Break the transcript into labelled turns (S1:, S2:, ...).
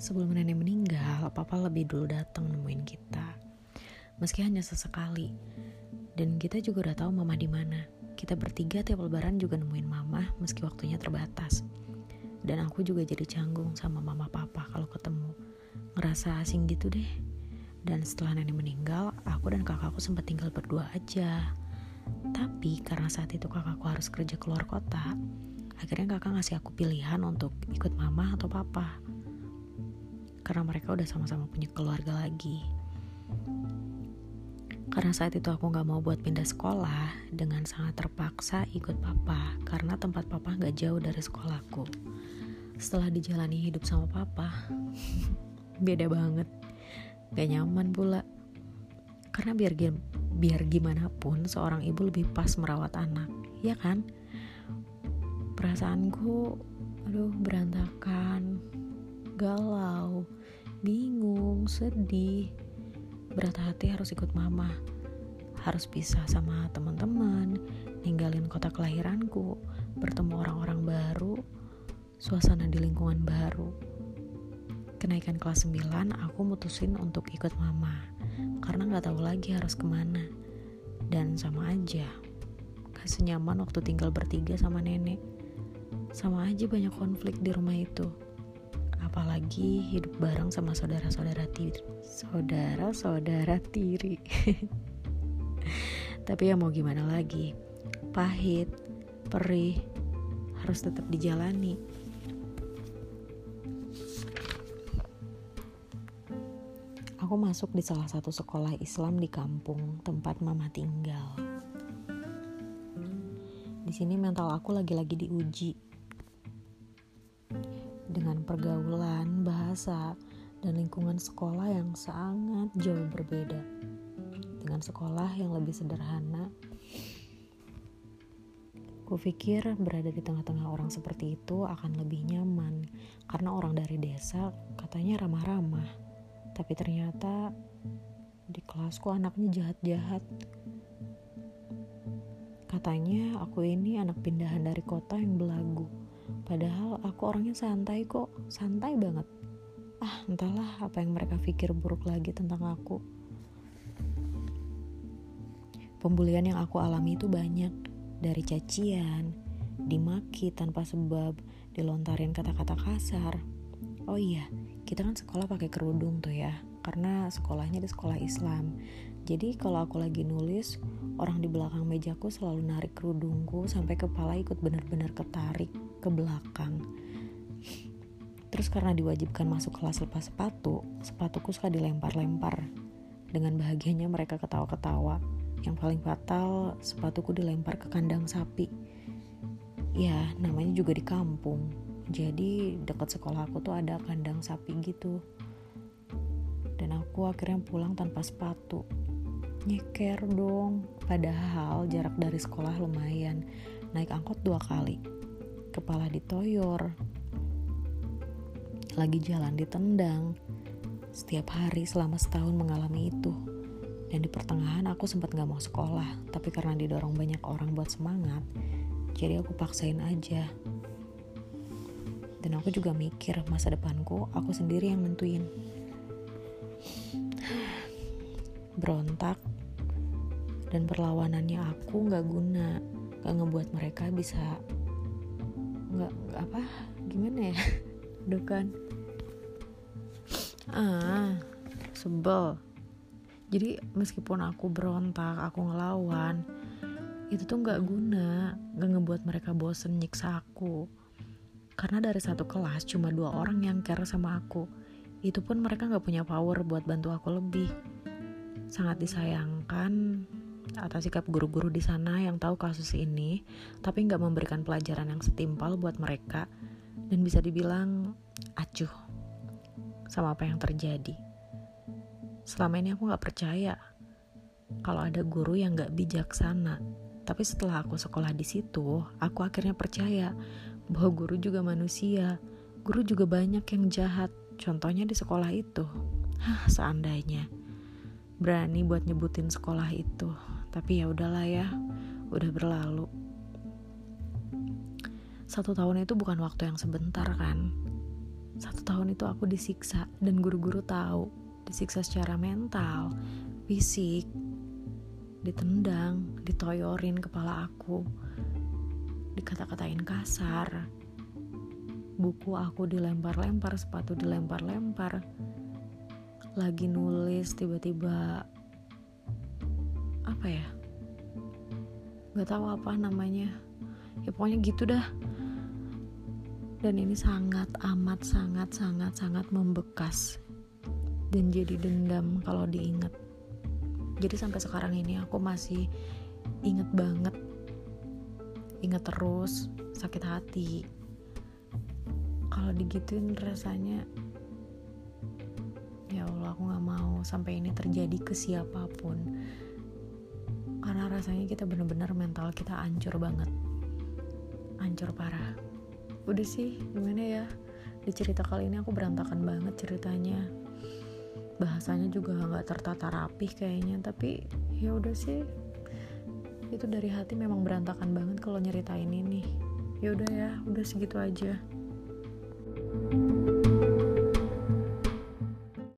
S1: Sebelum nenek meninggal, papa lebih dulu datang nemuin kita. Meski hanya sesekali. Dan kita juga udah tahu mama di mana. Kita bertiga tiap lebaran juga nemuin mama meski waktunya terbatas. Dan aku juga jadi canggung sama mama papa kalau ketemu. Ngerasa asing gitu deh. Dan setelah nenek meninggal, aku dan kakakku sempat tinggal berdua aja. Tapi karena saat itu kakakku harus kerja keluar kota, akhirnya kakak ngasih aku pilihan untuk ikut mama atau papa karena mereka udah sama-sama punya keluarga lagi. Karena saat itu aku gak mau buat pindah sekolah, dengan sangat terpaksa ikut papa, karena tempat papa gak jauh dari sekolahku. Setelah dijalani hidup sama papa, beda banget. Gak nyaman pula. Karena biar, biar gimana pun, seorang ibu lebih pas merawat anak, ya kan? Perasaanku, aduh berantakan, galau, bingung, sedih, berat hati harus ikut mama, harus pisah sama teman-teman, ninggalin kota kelahiranku, bertemu orang-orang baru, suasana di lingkungan baru. Kenaikan kelas 9, aku mutusin untuk ikut mama, karena gak tahu lagi harus ke mana. Dan sama aja, gak senyaman waktu tinggal bertiga sama nenek. Sama aja banyak konflik di rumah itu apalagi hidup bareng sama saudara-saudara tiri saudara-saudara tiri. Tapi ya mau gimana lagi? Pahit perih harus tetap dijalani. Aku masuk di salah satu sekolah Islam di kampung tempat mama tinggal. Di sini mental aku lagi-lagi diuji pergaulan, bahasa, dan lingkungan sekolah yang sangat jauh berbeda. Dengan sekolah yang lebih sederhana, kupikir berada di tengah-tengah orang seperti itu akan lebih nyaman karena orang dari desa katanya ramah-ramah. Tapi ternyata di kelasku anaknya jahat-jahat. Katanya aku ini anak pindahan dari kota yang belagu Padahal aku orangnya santai kok, santai banget. Ah, entahlah apa yang mereka pikir buruk lagi tentang aku. Pembulian yang aku alami itu banyak, dari cacian, dimaki tanpa sebab, dilontarin kata-kata kasar. Oh iya, kita kan sekolah pakai kerudung tuh ya, karena sekolahnya di sekolah Islam. Jadi kalau aku lagi nulis, orang di belakang mejaku selalu narik kerudungku sampai kepala ikut benar-benar ketarik ke belakang. Terus karena diwajibkan masuk kelas lepas sepatu, sepatuku suka dilempar-lempar. Dengan bahagianya mereka ketawa-ketawa. Yang paling fatal, sepatuku dilempar ke kandang sapi. Ya, namanya juga di kampung. Jadi dekat sekolah aku tuh ada kandang sapi gitu. Dan aku akhirnya pulang tanpa sepatu. Nyeker dong. Padahal jarak dari sekolah lumayan. Naik angkot dua kali kepala ditoyor, lagi jalan ditendang. Setiap hari selama setahun mengalami itu. Dan di pertengahan aku sempat gak mau sekolah, tapi karena didorong banyak orang buat semangat, jadi aku paksain aja. Dan aku juga mikir masa depanku aku sendiri yang nentuin. Berontak dan perlawanannya aku gak guna, gak ngebuat mereka bisa nggak apa gimana ya? Aduh kan. Ah sebel. Jadi meskipun aku berontak aku ngelawan itu tuh nggak guna nggak ngebuat mereka bosen nyiksa aku. Karena dari satu kelas cuma dua orang yang care sama aku. Itu pun mereka nggak punya power buat bantu aku lebih sangat disayangkan atas sikap guru-guru di sana yang tahu kasus ini, tapi nggak memberikan pelajaran yang setimpal buat mereka dan bisa dibilang acuh sama apa yang terjadi. Selama ini aku nggak percaya kalau ada guru yang nggak bijaksana, tapi setelah aku sekolah di situ, aku akhirnya percaya bahwa guru juga manusia. Guru juga banyak yang jahat, contohnya di sekolah itu. Hah, seandainya berani buat nyebutin sekolah itu. Tapi ya udahlah ya udah berlalu. Satu tahun itu bukan waktu yang sebentar kan. Satu tahun itu aku disiksa dan guru-guru tahu disiksa secara mental fisik ditendang ditoyorin kepala aku dikata-katain kasar buku aku dilempar-lempar sepatu dilempar-lempar lagi nulis tiba-tiba apa ya nggak tahu apa namanya. Ya pokoknya gitu dah. Dan ini sangat amat sangat sangat sangat membekas dan jadi dendam kalau diingat. Jadi sampai sekarang ini aku masih inget banget inget terus sakit hati. Kalau digituin rasanya aku nggak mau sampai ini terjadi ke siapa pun. Karena rasanya kita bener-bener mental kita hancur banget. Hancur parah. Udah sih gimana ya? Di cerita kali ini aku berantakan banget ceritanya. Bahasanya juga nggak tertata rapih kayaknya tapi ya udah sih. Itu dari hati memang berantakan banget kalau nyeritain ini. Ya udah ya udah segitu aja